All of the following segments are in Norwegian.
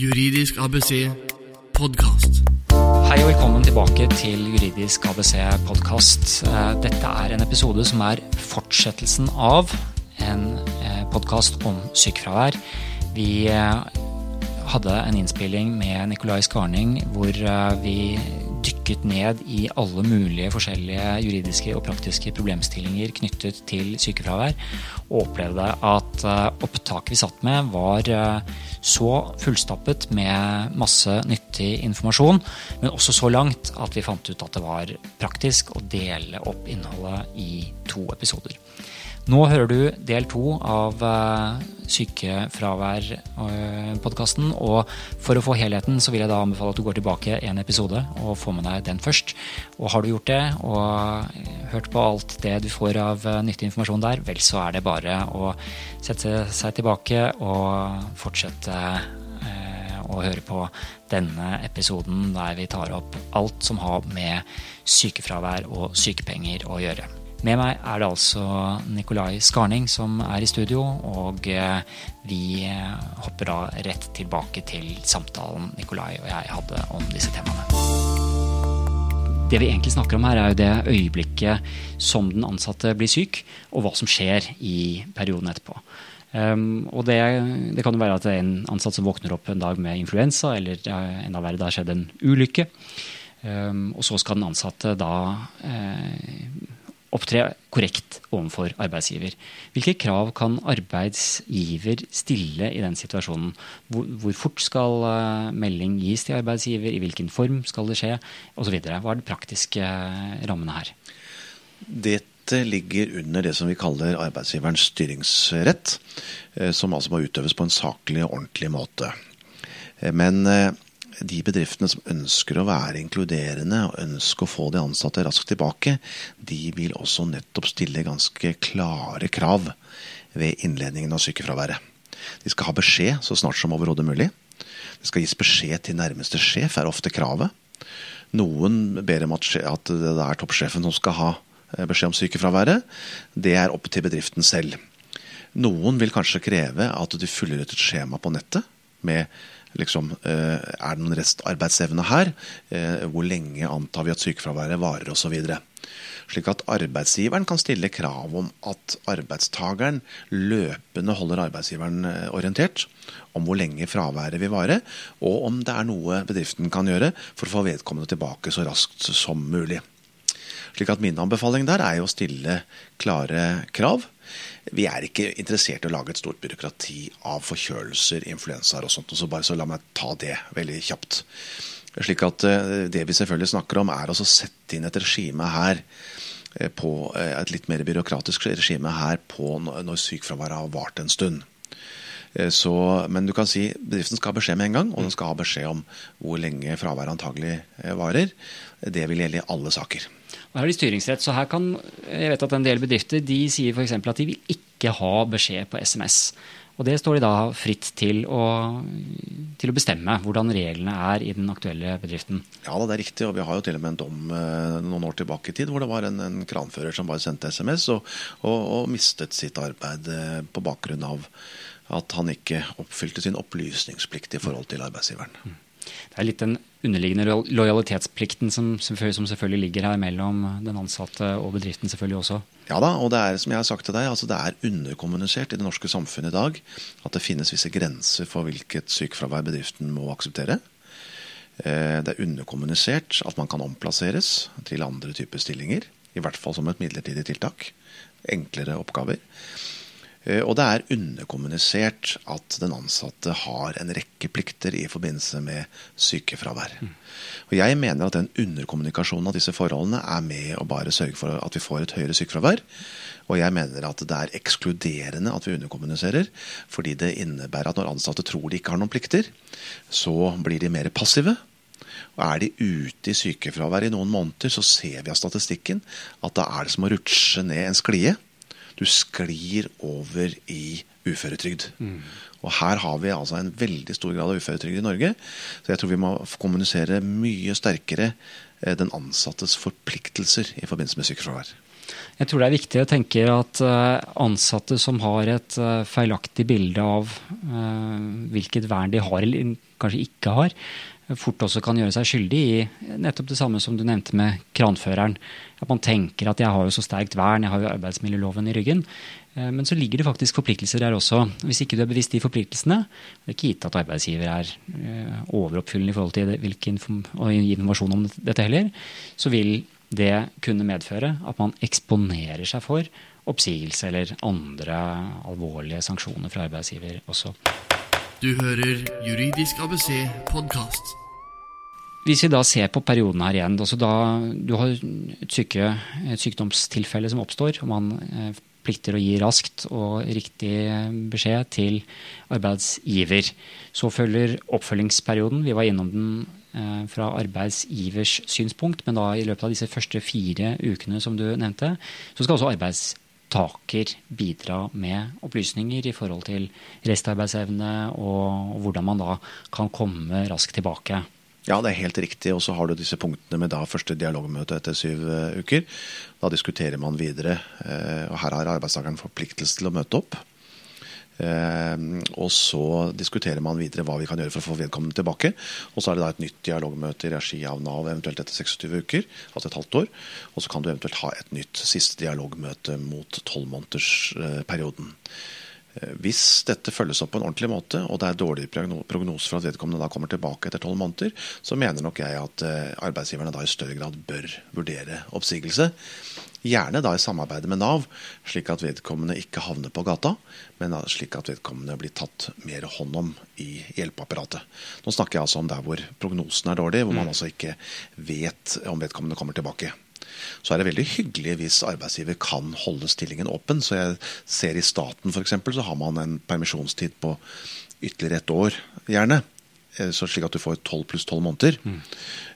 Juridisk ABC podkast. Hei og velkommen tilbake til Juridisk ABC podkast. Dette er en episode som er fortsettelsen av en podkast om sykefravær. Vi eh, hadde en innspilling med Nicolai Skarning hvor eh, vi dykket ned i alle mulige forskjellige juridiske og praktiske problemstillinger knyttet til sykefravær, og opplevde at eh, opptaket vi satt med, var så fullstappet med masse nyttig informasjon, men også så langt at vi fant ut at det var praktisk å dele opp innholdet i to episoder. Nå hører du del to av uh, Sykefravær-podkasten. og for å få helheten så vil jeg da anbefale at du går tilbake en episode og får med deg den først. Og har du gjort det og hørt på alt det du får av nyttig informasjon der, vel, så er det bare å sette seg tilbake og fortsette å høre på denne episoden der vi tar opp alt som har med sykefravær og sykepenger å gjøre. Med meg er det altså Nikolai Skarning som er i studio, og eh, vi eh, hopper da rett tilbake til samtalen Nikolai og jeg hadde om disse temaene. Det vi egentlig snakker om her, er jo det øyeblikket som den ansatte blir syk, og hva som skjer i perioden etterpå. Um, og det, det, kan jo være at det er en ansatt som våkner opp en dag med influensa, eller enda verre, det har skjedd en ulykke. Um, og så skal den ansatte da uh, opptre korrekt overfor arbeidsgiver. Hvilke krav kan arbeidsgiver stille i den situasjonen? Hvor, hvor fort skal uh, melding gis til arbeidsgiver? I hvilken form skal det skje? Osv. Hva er de praktiske uh, rammene her? Dette ligger under det som vi kaller arbeidsgiverens styringsrett, uh, som altså må utøves på en saklig og ordentlig måte. Men de bedriftene som ønsker å være inkluderende og ønsker å få de ansatte raskt tilbake, de vil også nettopp stille ganske klare krav ved innledningen av sykefraværet. De skal ha beskjed så snart som overhodet mulig. Det skal gis beskjed til nærmeste sjef, er ofte kravet. Noen ber om at det er toppsjefen som skal ha eh, beskjed om sykefraværet. Det er opp til bedriften selv. Noen vil kanskje kreve at du fyller ut et skjema på nettet med liksom, eh, Er det noen restarbeidsevne her? Eh, hvor lenge antar vi at sykefraværet varer osv. Slik at arbeidsgiveren kan stille krav om at arbeidstakeren løpende holder arbeidsgiveren eh, orientert om hvor lenge fraværet vil vare, og om det er noe bedriften kan gjøre for å få vedkommende tilbake så raskt som mulig. Slik at Min anbefaling der er jo å stille klare krav vi er ikke interessert i å lage et stort byråkrati av forkjølelser, influensaer og sånt. Så bare så la meg ta det veldig kjapt. Slik at eh, Det vi selvfølgelig snakker om, er å sette inn et regime her eh, på eh, et litt mer byråkratisk regime her på når sykefraværet har vart en stund. Så, men du kan si bedriften skal ha beskjed med en gang, og den skal ha beskjed om hvor lenge fraværet antagelig varer. Det vil gjelde i alle saker. Her har de styringsrett, så her kan, jeg vet at En del bedrifter de sier f.eks. at de vil ikke ha beskjed på SMS. Og Det står de da fritt til å, til å, bestemme hvordan reglene er i den aktuelle bedriften. Ja, det er riktig. og Vi har jo til og med en dom eh, noen år tilbake i tid hvor det var en, en kranfører som bare sendte SMS og, og, og, mistet sitt arbeid eh, på bakgrunn av at han ikke oppfylte sin opplysningsplikt i forhold til arbeidsgiveren. Det er litt den underliggende lojalitetsplikten som, som, selvfølgelig ligger her mellom den ansatte og bedriften selvfølgelig også. Ja da, og det er som jeg har sagt til deg, altså det er underkommunisert i det norske samfunnet i dag at det finnes visse grenser for hvilket sykefravær bedriften må akseptere. Eh, det er underkommunisert at man kan omplasseres til andre typer stillinger. I hvert fall som et midlertidig tiltak. Enklere oppgaver. Eh, og det er underkommunisert at den ansatte har en rekke plikter i forbindelse med sykefravær. Mm. Og Jeg mener at den underkommunikasjonen av disse forholdene er med å bare sørge for at vi får et høyere sykefravær. Og jeg mener at det er ekskluderende at vi underkommuniserer, fordi det innebærer at når ansatte tror de ikke har noen plikter, så blir de mer passive. Og Er de ute i sykefravær i noen måneder, så ser vi av statistikken at da er det som å rutsje ned en sklie du sklir over i uføretrygd. Mm. Og her har vi altså en veldig stor grad av uføretrygd i Norge. Så jeg tror vi må kommunisere mye sterkere eh, den ansattes forpliktelser i forbindelse med sykefravær. Jeg tror det er viktig å tenke at ansatte som har et feilaktig bilde av hvilket vern de har eller kanskje ikke har, fort også kan gjøre seg skyldig i nettopp det samme som du nevnte med kranføreren. At man tenker at jeg har jo så sterkt vern, jeg har jo arbeidsmiljøloven i ryggen. Eh, men så ligger det faktisk forpliktelser der også. Hvis ikke du er bevisst de forpliktelsene, det er ikke gitt at arbeidsgiver er eh, overoppfyllende i forhold til hvilken informasjon om dette heller, så vil det kunne medføre at man eksponerer seg for oppsigelse eller andre alvorlige sanksjoner fra arbeidsgiver også. Du hører Juridisk ABC podkast. Hvis vi da ser på perioden her igjen, altså da du har et, syke, et sykdomstilfelle som oppstår, og man eh, plikter å gi raskt og riktig beskjed til arbeidsgiver. Så følger oppfølgingsperioden. Vi var innom den eh, fra arbeidsgivers synspunkt, men da i løpet av disse første fire ukene som du nevnte, så skal også arbeidstaker bidra med opplysninger i forhold til restarbeidsevne og hvordan man da kan komme raskt tilbake. Ja, det er helt riktig. Og så har du disse punktene med da første dialogmøte etter syv uh, uker. Da diskuterer man videre. Uh, og her har arbeidstakeren forpliktelse til å møte opp. Uh, og så diskuterer man videre hva vi kan gjøre for å få vedkommende tilbake. Og så er det da et nytt dialogmøte i regi av Nav eventuelt etter 26 uker, altså et halvt år. Og så kan du eventuelt ha et nytt siste dialogmøte mot tolvmånedersperioden. Eh, hvis dette følges opp på en ordentlig måte, og det er dårlig prognose for at vedkommende da kommer tilbake etter tolv måneder, så mener nok jeg at eh, arbeidsgiverne da i større grad bør vurdere oppsigelse. Gjerne da i samarbeid med Nav, slik at vedkommende ikke havner på gata, men slik at vedkommende blir tatt mer hånd om i hjelpeapparatet. Nå snakker jeg altså om der hvor prognosen er dårlig, hvor man mm. altså ikke vet om vedkommende kommer tilbake så er det veldig hyggelig hvis arbeidsgiver kan holde stillingen åpen. Så jeg ser i staten f.eks. så har man en permisjonstid på ytterligere ett år, gjerne. Eh, så slik at du får 12 pluss 12 måneder. Mm.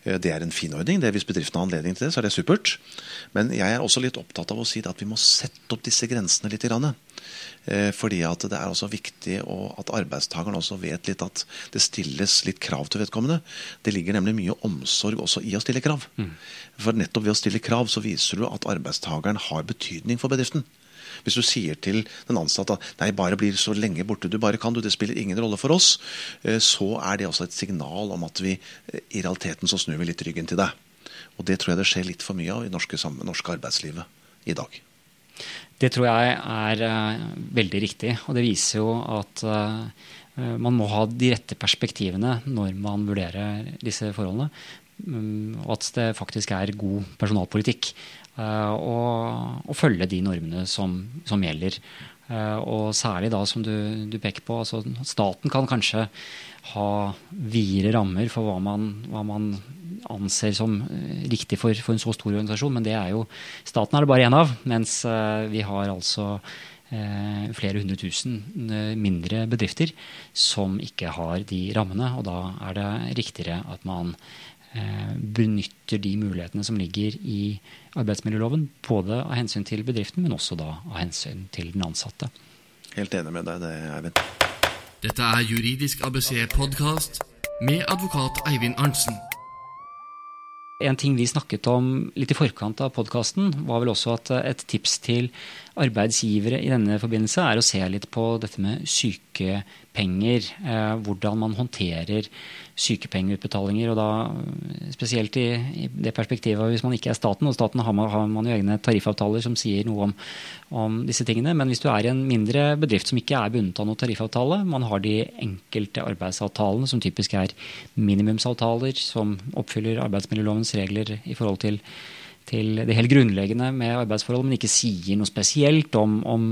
Eh, det er en fin ordning. det Hvis bedriften har anledning til det, så er det supert. Men jeg er også litt opptatt av å si at vi må sette opp disse grensene litt. Grann. fordi at det er også viktig at arbeidstakeren også vet litt at det stilles litt krav til vedkommende. Det ligger nemlig mye omsorg også i å stille krav. Mm. For nettopp ved å stille krav så viser du at arbeidstakeren har betydning for bedriften. Hvis du sier til den ansatte at nei, bare blir så lenge borte du bare kan, du, det spiller ingen rolle for oss, eh, så er det også et signal om at vi eh, i realiteten så snur vi litt ryggen til deg. Og det tror jeg det skjer litt for mye av i norske, norske arbeidslivet i dag. Det tror jeg er uh, veldig riktig, og det viser jo at man må ha de rette perspektivene når man vurderer disse forholdene. Um, og at det faktisk er god personalpolitikk å følge de normene som, som gjelder. og særlig da, som du, du peker på, altså staten kan kanskje ha videre rammer for hva man, hva man anser som eh, riktig for, for, en så stor organisasjon, men det er jo staten er det bare én av. Mens eh, vi har altså eh, flere hundre tusen mindre bedrifter som ikke har de rammene. Og da er det riktigere at man benytter de mulighetene som ligger i arbeidsmiljøloven. Både av hensyn til bedriften, men også da av hensyn til den ansatte. Helt enig med deg, det, Eivind. Dette er Juridisk ABC-podkast med advokat Eivind Arntzen. En ting vi snakket om litt i forkant av podkasten, var vel også at et tips til arbeidsgivere i denne forbindelse er å se litt på dette med sykepenger. Eh, hvordan man håndterer sykepengeutbetalinger. Og da spesielt i, det perspektivet hvis man ikke er staten, og staten har man, har man jo egne tariffavtaler som sier noe om, om, disse tingene. Men hvis du er i en mindre bedrift som ikke er bundet av noen tariffavtale, man har de enkelte arbeidsavtalene som typisk er minimumsavtaler som oppfyller arbeidsmiljølovens regler i forhold til til det helt grunnleggende med arbeidsforhold, men ikke sier noe spesielt om, om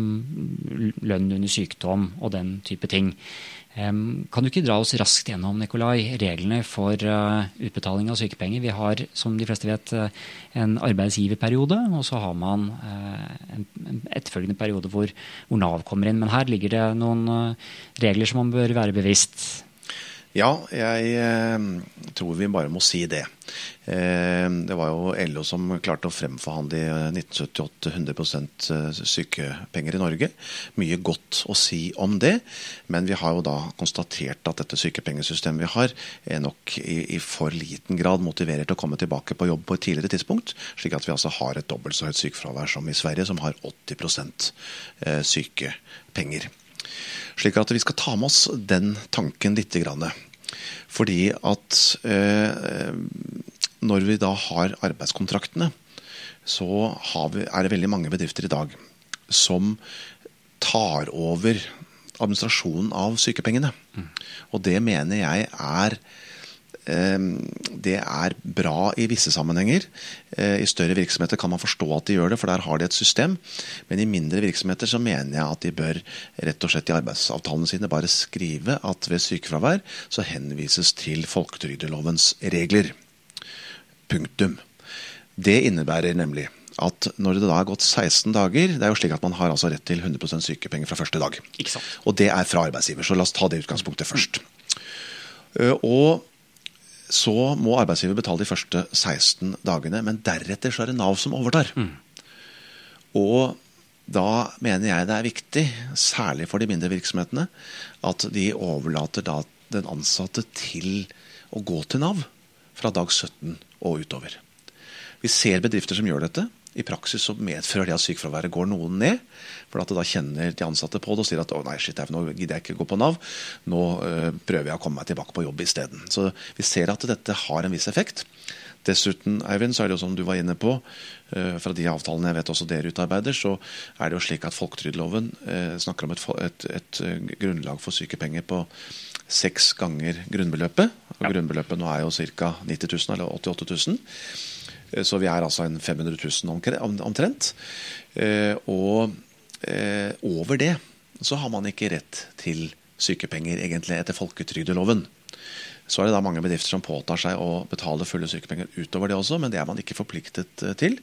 lønn under sykdom og den type ting. Kan du ikke dra oss raskt gjennom Nikolai, reglene for uh, utbetaling av sykepenger? Vi har, som de fleste vet, uh, en arbeidsgiverperiode, og så har man en, en etterfølgende periode hvor, hvor, Nav kommer inn. Men her ligger det noen regler som man bør være bevisst. Ja, jeg eh, tror vi bare må si det. Eh, det var jo LO som klarte å fremforhandle i 1978 100% sykepenger i Norge. Mye godt å si om det, men vi har jo da konstatert at dette sykepengesystemet vi har, er nok i, i for liten grad motiverer til å komme tilbake på jobb på et tidligere tidspunkt. Slik at vi altså har et dobbelt så høyt sykefravær som i Sverige, som har 80 eh, sykepenger. Slik at vi skal ta med oss den tanken litt. Fordi at eh, når vi da har arbeidskontraktene, så vi, er det veldig mange bedrifter i dag som tar over administrasjonen av sykepengene. Mm. Og det mener jeg er det er bra i visse sammenhenger. Eh, I større virksomheter kan man forstå at de gjør det, for der har de et system. Men i mindre virksomheter så mener jeg at de bør rett og slett i arbeidsavtalene sine bare skrive at ved sykefravær så henvises til folketrygdlovens regler. Punktum. Det innebærer nemlig at når det da er gått 16 dager Det er jo slik at man har altså rett til 100% sykepenger fra første dag. Og det er fra arbeidsgiver, så la oss ta det utgangspunktet først. Eh, og så må arbeidsgiver betale de første 16 dagene. Men deretter så er det Nav som overtar. Mm. Og da mener jeg det er viktig, særlig for de mindre virksomhetene, at de overlater da den ansatte til å gå til Nav fra dag 17 og utover. Vi ser bedrifter som gjør dette. I praksis så medfører det at sykefraværet går noen ned. For at da kjenner de ansatte på det og sier at å nei, shit, nå gidder jeg ikke gå på Nav. Nå øh, prøver jeg å komme meg tilbake på jobb isteden. Så vi ser at dette har en viss effekt. Dessuten, Eivind, så er det jo som du var inne på, øh, fra de avtalene jeg vet også dere utarbeider, så er det jo slik at folketrygdloven øh, snakker om et, et, et, grunnlag for sykepenger på seks ganger grunnbeløpet. Og grunnbeløpet nå er jo ca. 90 000 eller 88 000. Eh, så vi er altså en 500 000 omtrent. Eh, og eh, over det så har man ikke rett til sykepenger egentlig etter folketrygdeloven. Så er det da mange bedrifter som påtar seg å betale fulle sykepenger utover det også, men det er man ikke forpliktet til.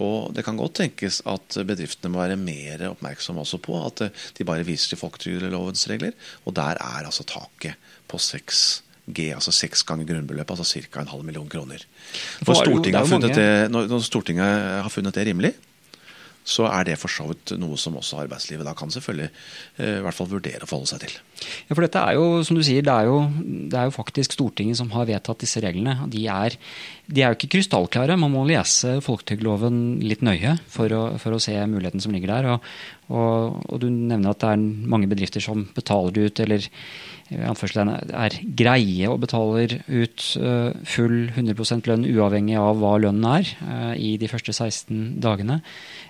Og det kan godt tenkes at bedriftene må være mer oppmerksomme også på at de bare viser til folketrygdlovens regler, og der er altså taket på seks G, altså seks ganger grunnbeløpet, altså ca. en halv million kroner. Når Stortinget, det, når Stortinget har funnet det rimelig, så er det for så vidt noe som også arbeidslivet da kan selvfølgelig eh, i hvert fall vurdere å forholde seg til. Ja, for dette er jo, som du sier, det er jo, det er jo faktisk Stortinget som har vedtatt disse reglene. og De er, de er jo ikke krystallklare. Man må lese folketrygdloven litt nøye for å, for å, se muligheten som ligger der. Og, og, og, du nevner at det er mange bedrifter som betaler ut, eller er greie og betaler ut eh, full 100% lønn uavhengig av hva lønnen er eh, i de første 16 dagene.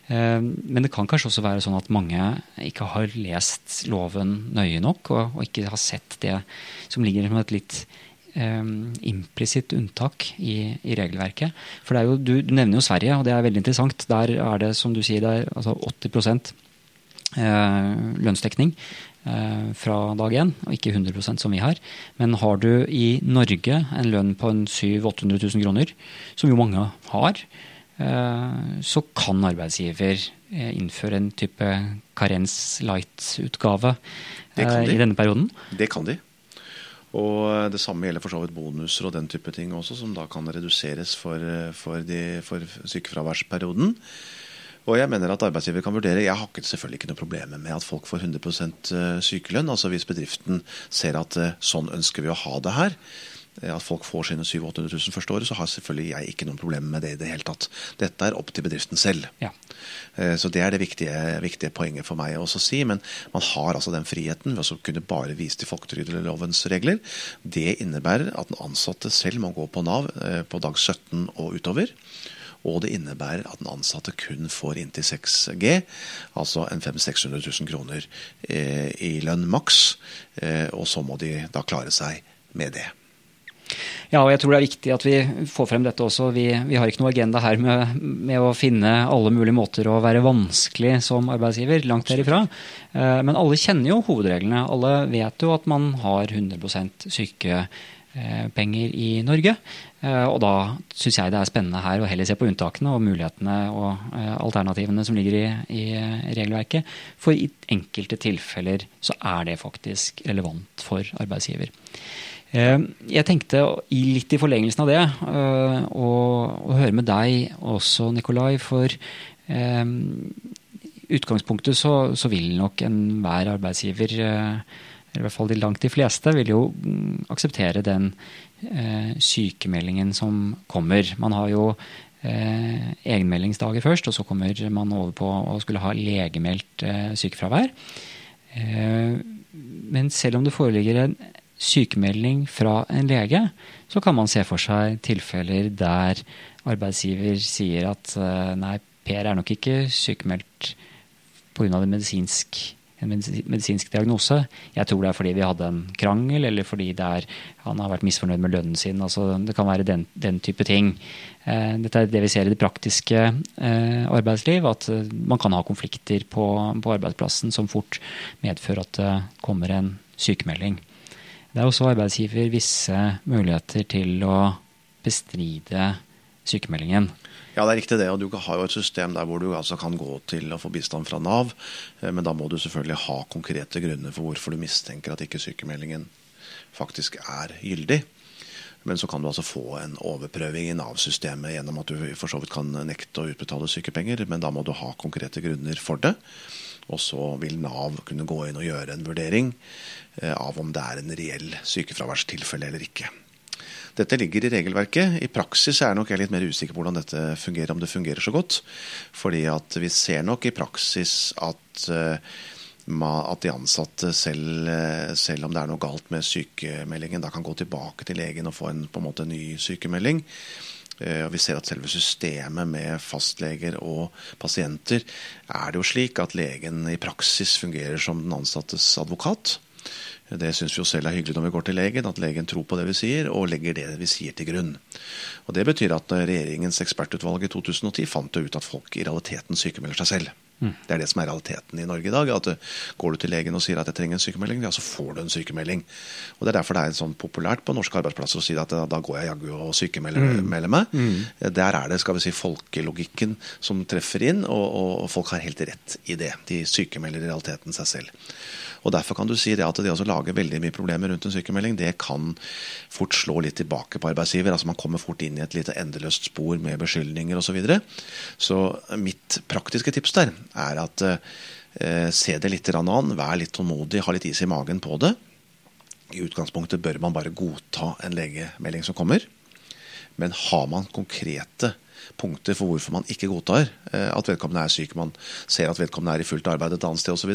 Eh, men det kan kanskje også være sånn at mange ikke har lest loven nøye nok, og, ikke har sett det som ligger som et litt implisitt unntak i, i, regelverket. For jo, du, du, nevner jo Sverige, og det er veldig interessant. Der er det, som du sier, det er altså 80 lønnsdekning. Eh, fra dag én, og ikke 100% som vi har. Men har du i Norge en lønn på 700 000-800 000 kroner, som jo mange har, eh, så kan arbeidsgiver eh, innføre en type karens light-utgave i denne perioden. Det kan de. Og Det samme gjelder for så vidt bonuser og den type ting også, som da kan reduseres for, for, de, for sykefraværsperioden. Og jeg mener at arbeidsgiver kan vurdere Jeg har selvfølgelig ikke noe problem med at folk får 100 eh, sykelønn. altså Hvis bedriften ser at eh, sånn ønsker vi å ha det her, at folk får sine 700 000 000 første året, så har selvfølgelig jeg ikke noen problemer med det i det hele tatt. Dette er opp til bedriften selv. Ja. Så det er det viktige, viktige, poenget for meg å si. Men man har altså den friheten ved å kunne bare vise til folketrygdlovens regler. Det innebærer at den ansatte selv må gå på Nav på dag 17 og utover. Og det innebærer at den ansatte kun får inntil 6G, altså en 500 000-600 000 kroner eh, i lønn maks. Eh, og så må de da klare seg med det. Ja, og jeg tror det er viktig at vi får frem dette også. Vi, vi har ikke noe agenda her med, med, å finne alle mulige måter å være vanskelig som arbeidsgiver. Langt derifra. Eh, men alle kjenner jo hovedreglene. Alle vet jo at man har 100 syke Eh, i Norge. Eh, og da syns jeg det er spennende her å heller se på unntakene og mulighetene og alternativene som ligger i, i regelverket. For i enkelte tilfeller så er det faktisk relevant for arbeidsgiver. Jeg tenkte litt i forlengelsen av det å, å høre med deg også, Nikolai. For i utgangspunktet så, så vil nok enhver arbeidsgiver eller i hvert fall de langt de fleste, vil jo mm, akseptere den eh, sykemeldingen som kommer. Man har jo eh, egenmeldingsdager først, og så kommer man over på å skulle ha legemeldt eh, sykefravær. Eh, men selv om det foreligger en sykemelding fra en lege, så kan man se for seg tilfeller der arbeidsgiver sier at eh, nei, Per er nok ikke sykemeldt pga. det medisinsk en medisinsk diagnose. Jeg tror det er fordi vi hadde en krangel, eller fordi er, han har vært misfornøyd med lønnen sin. Altså, det kan være den, den type ting. Eh, dette er det vi ser i det praktiske eh, arbeidsliv, at man kan ha konflikter på, på, arbeidsplassen som fort medfører at det kommer en sykemelding. Det er også arbeidsgiver visse muligheter til å bestride sykemeldingen. Ja, det er riktig det. og Du har jo et system der hvor du altså kan gå til å få bistand fra Nav. Eh, men da må du selvfølgelig ha konkrete grunner for hvorfor du mistenker at ikke sykemeldingen faktisk er gyldig. Men så kan du altså få en overprøving i Nav-systemet gjennom at du for så vidt kan nekte å utbetale sykepenger, men da må du ha konkrete grunner for det. Og så vil Nav kunne gå inn og gjøre en vurdering eh, av om det er en reell sykefraværstilfelle eller ikke. Dette ligger i regelverket. I praksis er nok jeg litt mer usikker på hvordan dette fungerer, om det fungerer så godt. Fordi at vi ser nok i praksis at, eh, at de ansatte selv, eh, selv om det er noe galt med sykemeldingen, da kan gå tilbake til legen og få en, en måte ny sykemelding. Eh, Vi ser at selve systemet med fastleger og pasienter er det jo slik at legen i praksis fungerer som den ansattes advokat. Det syns vi jo selv er hyggelig når vi går til legen, at legen tror på det vi sier og legger det vi sier til grunn. Og Det betyr at regjeringens ekspertutvalg i 2010 fant ut at folk i realiteten sykemelder seg selv. Mm. Det er det som er realiteten i Norge i dag. at Går du til legen og sier at jeg trenger en sykemelding, ja, så får du en sykemelding. Og Det er derfor det er sånn populært på norske arbeidsplasser å si at da går jeg jaggu og sykemelder mm. meg. Mm. Der er det skal vi si, folkelogikken som treffer inn, og, og folk har helt rett i det. De sykemelder i realiteten seg selv. Og Derfor kan du si det at det å lage veldig mye problemer rundt en sykemelding, det kan fort slå litt tilbake på arbeidsgiver. altså Man kommer fort inn i et lite endeløst spor med beskyldninger osv. Så, videre. så mitt praktiske tips der er at eh, se det litt an, vær litt tålmodig, ha litt is i magen på det. I utgangspunktet bør man bare godta en legemelding som kommer. Men har man konkrete punkter for hvorfor man ikke godtar eh, at vedkommende er syk, man ser at vedkommende er i fullt arbeid et annet sted osv.,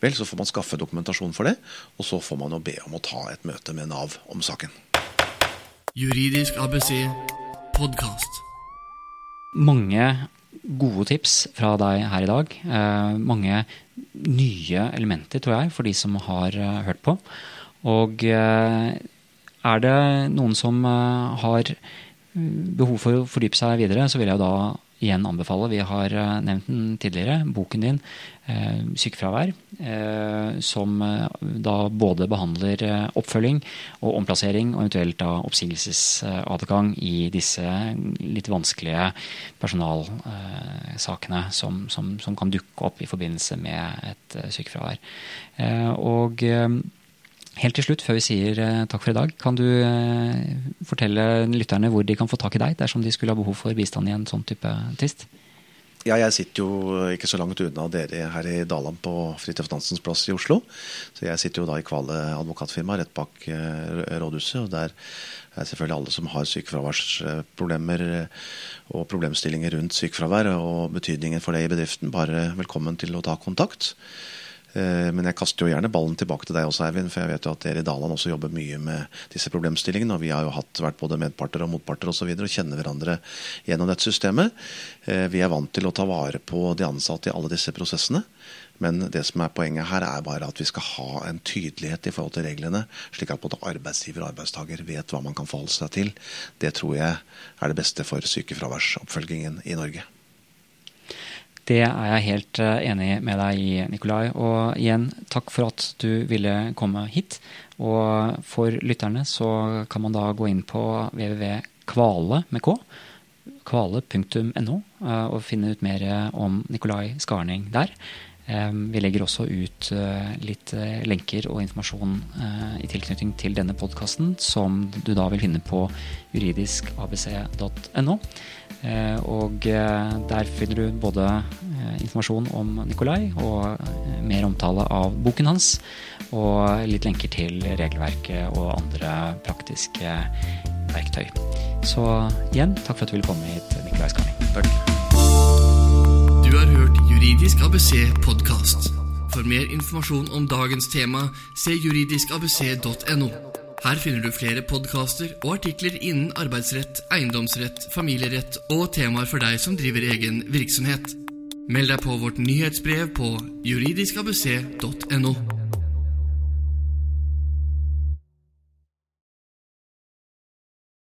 vel, så får man skaffe dokumentasjon for det. Og så får man jo be om å ta et møte med Nav om saken. Juridisk ABC podkast. Mange gode tips fra deg her i dag. Eh, mange nye elementer, tror jeg, for de som har eh, hørt på. Og er det noen som har behov for å fordype seg videre, så vil jeg da igjen anbefale. Vi har eh, nevnt den tidligere, boken din eh, 'Sykefravær', eh, som da både behandler oppfølging og omplassering, og eventuelt da oppsigelsesadgang i disse litt vanskelige personalsakene som, som, som, kan dukke opp i forbindelse med et sykefravær. Og Helt til slutt, før vi sier eh, takk for i dag, kan du eh, fortelle lytterne hvor de kan få tak i deg dersom de skulle ha behov for bistand i en sånn type tvist? Ja, jeg sitter jo ikke så langt unna dere her i Daland på Fridtjof Nansens plass i Oslo. Så jeg sitter jo da i Kvale advokatfirma rett bak eh, rådhuset. Og der er selvfølgelig alle som har sykefraværsproblemer og problemstillinger rundt sykefravær og betydningen for det i bedriften, bare velkommen til å ta kontakt. Eh, men jeg kaster jo gjerne ballen tilbake til deg også, Eivind. For jeg vet jo at dere i Daland også jobber mye med disse problemstillingene. Og vi har jo hatt, vært både medparter og motparter osv. Og, så videre, og kjenner hverandre gjennom dette systemet. Eh, vi er vant til å ta vare på de ansatte i alle disse prosessene. Men det som er poenget her er bare at vi skal ha en tydelighet i forhold til reglene, slik at både arbeidsgiver og arbeidstaker vet hva man kan forholde seg til. Det tror jeg er det beste for sykefraværsoppfølgingen i Norge. Det er jeg helt eh, enig med deg i, Nikolai. Og igjen, takk for at du ville komme hit. Og for lytterne så kan man da gå inn på www.kvale med k, kvale.no, eh, og finne ut mer om Nikolai Skarning der. Vi legger også ut litt lenker og informasjon i tilknytning til denne podkasten, som du da vil finne på juridiskabc.no. Og der finner du både informasjon om Nikolai og mer omtale av boken hans, og litt lenker til regelverket og andre praktiske verktøy. Så igjen, takk for at du ville komme hit, Nikolai Skarning. Takk. Du har hørt Juridisk ABC podkast. For mer informasjon om dagens tema, se juridiskabc.no. Her finner du flere podkaster og artikler innen arbeidsrett, eiendomsrett, familierett og temaer for deg som driver egen virksomhet. Meld deg på vårt nyhetsbrev på juridiskabc.no.